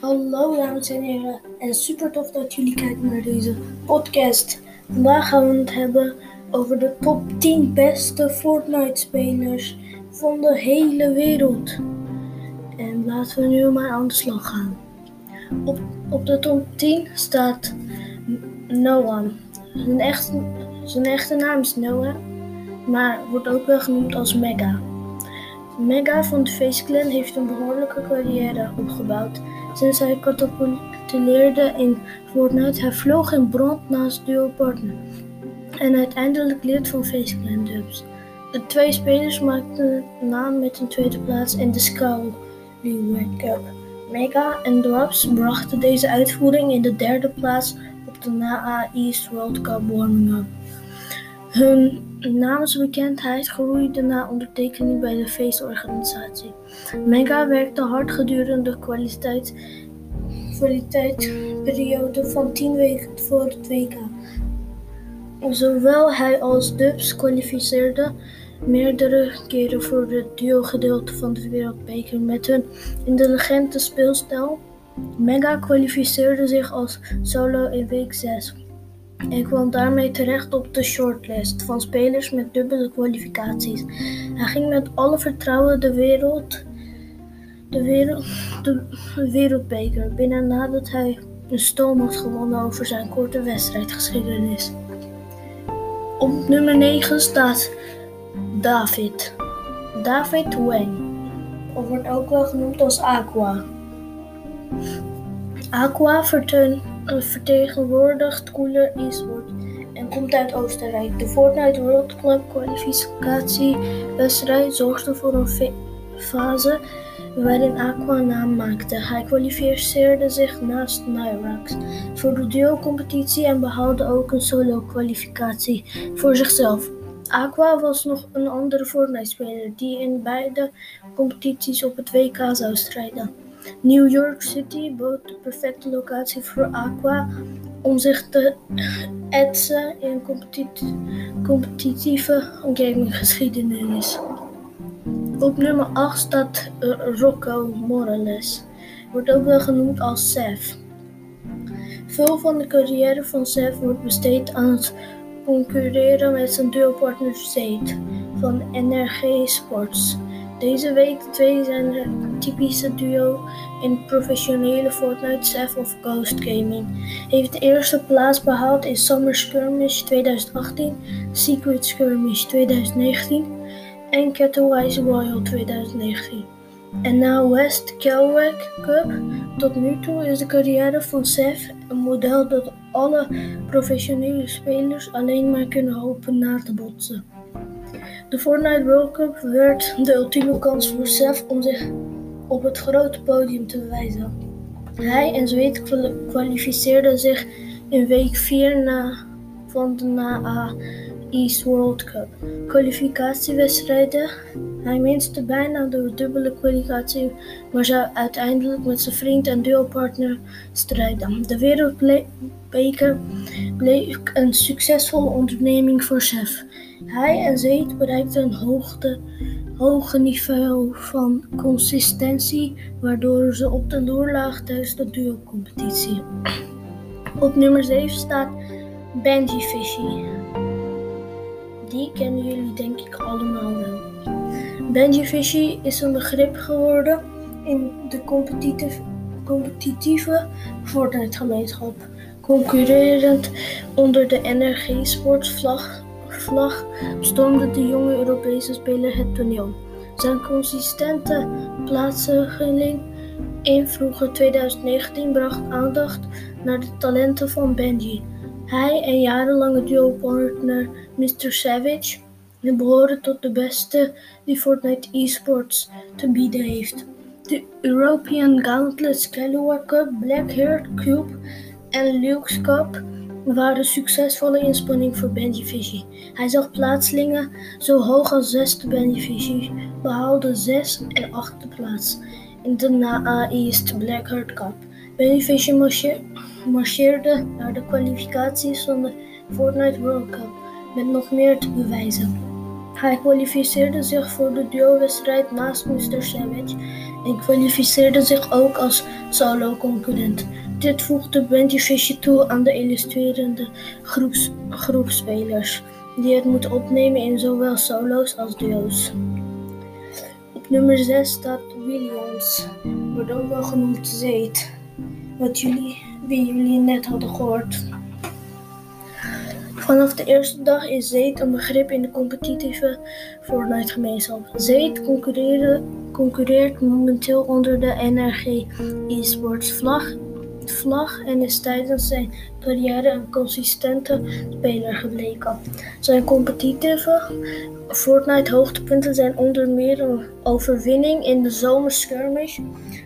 Hallo dames en heren en super tof dat jullie kijken naar deze podcast. Vandaag gaan we het hebben over de top 10 beste Fortnite spelers van de hele wereld. En laten we nu maar aan de slag gaan. Op, op de top 10 staat Noah. Zijn echte, echte naam is Noah, maar wordt ook wel genoemd als Mega. Mega van de Face Clan heeft een behoorlijke carrière opgebouwd sinds hij catapulteerde in Fortnite. Hij vloog in brand naast duo partner en uiteindelijk lid van Face Clan Dubs. De twee spelers maakten naam met een tweede plaats in de Skull Cup. Mega en Drops brachten deze uitvoering in de derde plaats op de NAA East World Cup warming-up. Hun naamsbekendheid groeide na ondertekening bij de feestorganisatie. Mega werkte hard gedurende de kwaliteit, kwaliteitsperiode van 10 weken voor het WK. Zowel hij als Dubs kwalificeerden meerdere keren voor het duo-gedeelte van de Wereldbeker met hun intelligente speelstijl. Mega kwalificeerde zich als solo in week 6 en kwam daarmee terecht op de shortlist van spelers met dubbele kwalificaties. Hij ging met alle vertrouwen de wereld, de wereld, de wereldbeker binnen nadat hij een stoom had gewonnen over zijn korte wedstrijdgeschiedenis. Op nummer 9 staat David. David Wang, of wordt ook wel genoemd als Aqua. Aqua vertegenwoordigt Cooler Eastwood en komt uit Oostenrijk. De Fortnite World Club kwalificatiewedstrijd zorgde voor een fase waarin Aqua naam maakte. Hij kwalificeerde zich naast Nyrax voor de duo-competitie en behaalde ook een solo-kwalificatie voor zichzelf. Aqua was nog een andere Fortnite-speler die in beide competities op het WK zou strijden. New York City bood de perfecte locatie voor Aqua om zich te etsen in competitieve gaminggeschiedenis. Op nummer 8 staat uh, Rocco Morales, wordt ook wel genoemd als Seth. Veel van de carrière van Seth wordt besteed aan het concurreren met zijn duopartner Zade van NRG Sports. Deze week twee zijn de typische duo in professionele Fortnite Seth of Ghost Gaming. Heeft de eerste plaats behaald in Summer Skirmish 2018, Secret Skirmish 2019 en Cattlewise Royal 2019. En na West Kelwick Cup. Tot nu toe is de carrière van Seth een model dat alle professionele spelers alleen maar kunnen hopen na te botsen. De Fortnite World Cup werd de ultieme kans voor Seth om zich op het grote podium te bewijzen. Hij en Zweed kwalificeerden zich in week 4 na van de NAA East World Cup kwalificatiewedstrijden. Hij minste bijna de dubbele kwalificatie, maar zou uiteindelijk met zijn vriend en duopartner strijden. De Wereldbeker bleef een succesvolle onderneming voor Seth. Hij en Zeet bereikten een hoogte, hoge niveau van consistentie, waardoor ze op de lagen tijdens de duo-competitie. Op nummer 7 staat Benji Fishy. Die kennen jullie denk ik allemaal wel. Benji Fishy is een begrip geworden in de competitieve, competitieve Fortnite-gemeenschap, concurrerend onder de NRG Sports vlag de jonge Europese speler het toneel. Zijn consistente plaatsing in vroege 2019 bracht aandacht naar de talenten van Benji. Hij en jarenlange duo-partner Mr. Savage behoren tot de beste die Fortnite eSports te bieden heeft. De European Gauntlet Scalawag Cup, Black Hair Cube en Luke's Cup waren succesvolle inspanning voor Fishy. Hij zag plaatsingen zo hoog als zesde Fishy, behaalde zes en achtste plaats in de NAA East Blackheart Cup. Benji Fishy marcheerde naar de kwalificaties van de Fortnite World Cup met nog meer te bewijzen. Hij kwalificeerde zich voor de duo-wedstrijd naast Mr. Savage en kwalificeerde zich ook als solo-concurrent. Dit voegde Brandy Fisher toe aan de illustrerende groeps, groepspelers, die het moeten opnemen in zowel solo's als duo's. Op nummer 6 staat Williams, wordt ook wel genoemd Zeet, wat jullie, wie jullie net hadden gehoord. Vanaf de eerste dag is Zeet een begrip in de competitieve Fortnite-gemeenschap. Zeet concurreert momenteel onder de NRG eSports vlag, vlag en is tijdens zijn carrière een consistente speler gebleken. Zijn competitieve Fortnite-hoogtepunten zijn onder meer een overwinning in de zomerskirmish,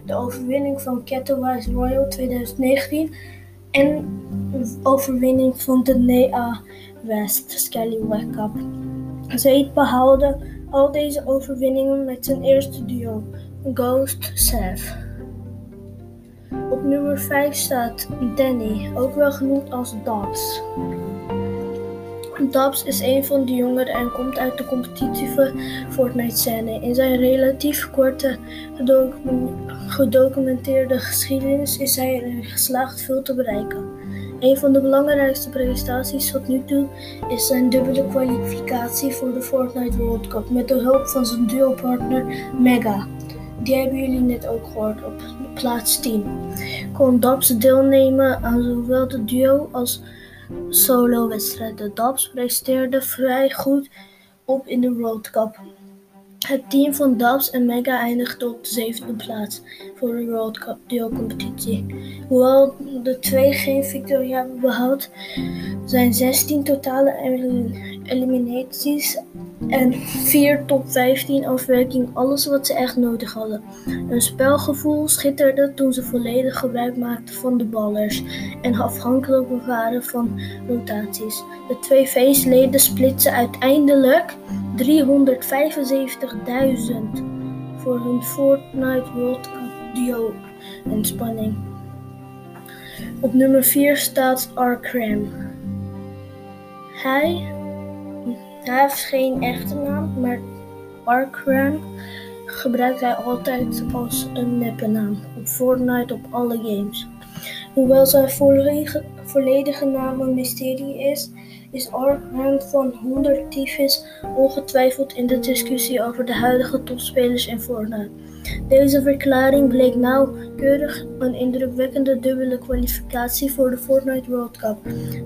de overwinning van Catawise Royal 2019 en een overwinning van de NEA West Scallywag Cup. Zeid behaalde al deze overwinningen met zijn eerste duo, Ghost Sav. Op nummer 5 staat Danny, ook wel genoemd als Dobbs. Dobbs is een van de jongeren en komt uit de competitieve Fortnite-scène. In zijn relatief korte gedocumenteerde geschiedenis is hij erin geslaagd veel te bereiken. Een van de belangrijkste prestaties tot nu toe is zijn dubbele kwalificatie voor de Fortnite World Cup met de hulp van zijn duo-partner Mega. Die hebben jullie net ook gehoord op plaats 10. Kon Dabs deelnemen aan zowel de duo als solo-wedstrijden. Dabs presteerde vrij goed op in de World Cup. Het team van Dubs en Mega eindigde op de zevende plaats voor de World Cup duo-competitie. Hoewel de twee geen victorie hebben behaald, zijn 16 totale eliminaties en 4 top 15 afwerking alles wat ze echt nodig hadden. Hun spelgevoel schitterde toen ze volledig gebruik maakten van de ballers en afhankelijk waren van rotaties. De twee feestleden splitsen uiteindelijk 375.000 voor hun Fortnite World Cup duo en spanning. Op nummer 4 staat Arkram. Hij, heeft geen echte naam, maar Arkram gebruikt hij altijd als een neppe naam op Fortnite op alle games. Hoewel zijn volledige, volledige naam een mysterie is, is Arkham van 100 Thieves ongetwijfeld in de discussie over de huidige topspelers in Fortnite. Deze verklaring bleek nauwkeurig een indrukwekkende dubbele kwalificatie voor de Fortnite World Cup.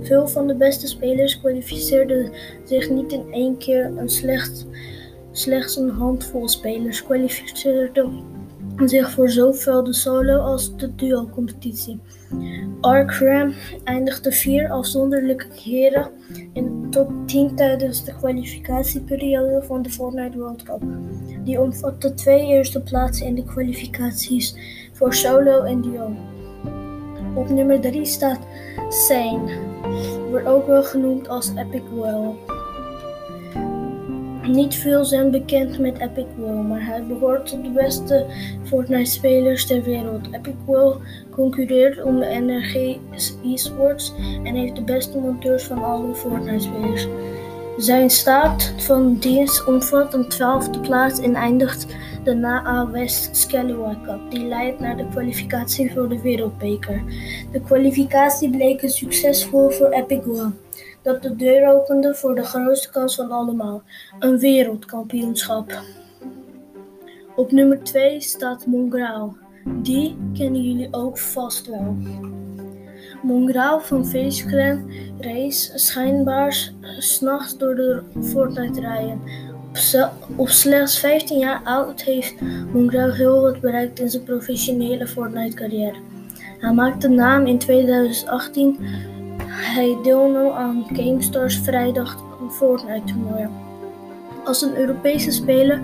Veel van de beste spelers kwalificeerden zich niet in één keer en slechts, slechts een handvol spelers kwalificeerden zich voor zowel de solo als de duo-competitie. Arkram eindigde vier afzonderlijke keren in de top 10 tijdens de kwalificatieperiode van de Fortnite World Cup. Die omvatte twee eerste plaatsen in de kwalificaties voor solo en duo. Op nummer 3 staat Sane, wordt ook wel genoemd als Epic Well. Niet veel zijn bekend met Epic World, maar hij behoort tot de beste Fortnite-spelers ter wereld. Epic World concurreert om de NRG eSports en heeft de beste monteurs van alle Fortnite-spelers. Zijn staat van dienst omvat een twaalfde plaats en eindigt de NA West Scallywag Cup, die leidt naar de kwalificatie voor de Wereldbeker. De kwalificatie bleek een succesvol voor Epic World dat de deur opende voor de grootste kans van allemaal: een wereldkampioenschap. Op nummer 2 staat Mongraal. Die kennen jullie ook vast wel. Mongraal van Face race schijnbaar s'nachts door de Fortnite rijden. Op, slechts 15 jaar oud heeft Mongraal heel wat bereikt in zijn professionele Fortnite carrière. Hij maakte naam in 2018 hij deelnam aan GameStars vrijdag Fortnite toernooi. Als een Europese speler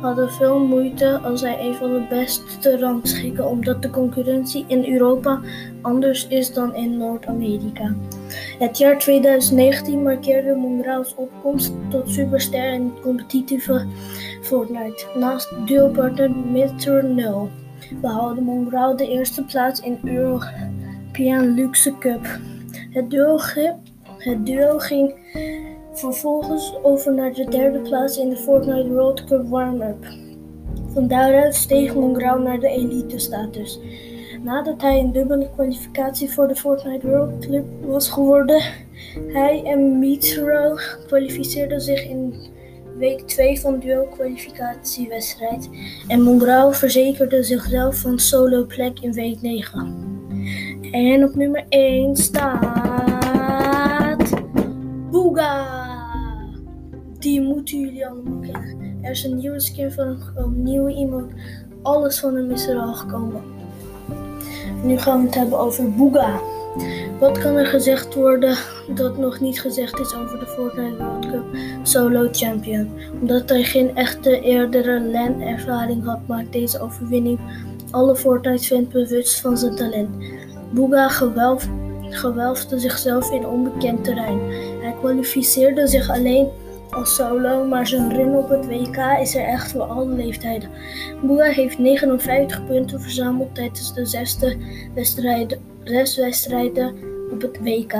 had hij veel moeite als hij een van de beste te rangschikken omdat de concurrentie in Europa anders is dan in Noord-Amerika. Het jaar 2019 markeerde Mongraals opkomst tot superster in competitieve Fortnite. Naast duopartner Mr. No behaalde Mongraal de eerste plaats in European Luxe Cup. Het duo, het duo ging Vervolgens over naar de derde plaats in de Fortnite World Cup warm-up. Van daaruit steeg Mongrauw naar de elite-status. Nadat hij een dubbele kwalificatie voor de Fortnite World Cup was geworden, hij en Mitro kwalificeerden zich in week 2 van duo-kwalificatiewedstrijd en Mongrauw verzekerde zichzelf van solo plek in week 9. En op nummer 1 staat Booga. Die moeten jullie allemaal kennen. Er is een nieuwe skin van hem gekomen, een nieuwe emote. Alles van hem is er al gekomen. Nu gaan we het hebben over Booga. Wat kan er gezegd worden dat nog niet gezegd is over de Fortnite World Cup Solo Champion? Omdat hij geen echte eerdere LAN-ervaring had, maakt deze overwinning alle Fortnite-fans bewust van zijn talent. Booga gewelf, gewelfde zichzelf in onbekend terrein. Kwalificeerde zich alleen als solo, maar zijn run op het WK is er echt voor alle leeftijden. Booga heeft 59 punten verzameld tijdens de zesde wedstrijden, zes wedstrijden op het WK.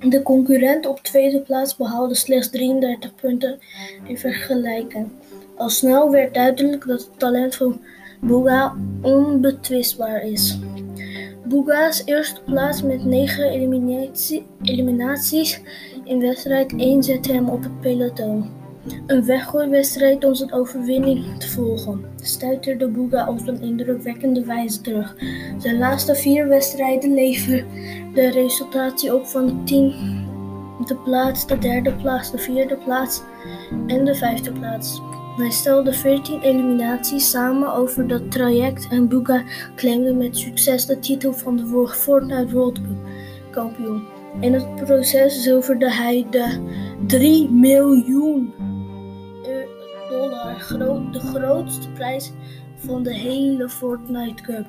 De concurrent op tweede plaats behaalde slechts 33 punten in vergelijking. Al snel werd duidelijk dat het talent van Booga onbetwistbaar is. Booga's eerste plaats met 9 eliminaties in wedstrijd 1 zette hem op het peloton. Een weggooiwedstrijd om zijn overwinning te volgen, stuiterde Booga op een indrukwekkende wijze terug. Zijn laatste vier wedstrijden leverden de resultatie op van de tiende plaats, de derde plaats, de vierde plaats en de vijfde plaats. Hij stelde 14 eliminaties samen over dat traject en Booga claimde met succes de titel van de Fortnite World Cup kampioen. In het proces zilverde hij de 3 miljoen dollar, de grootste prijs van de hele Fortnite Cup.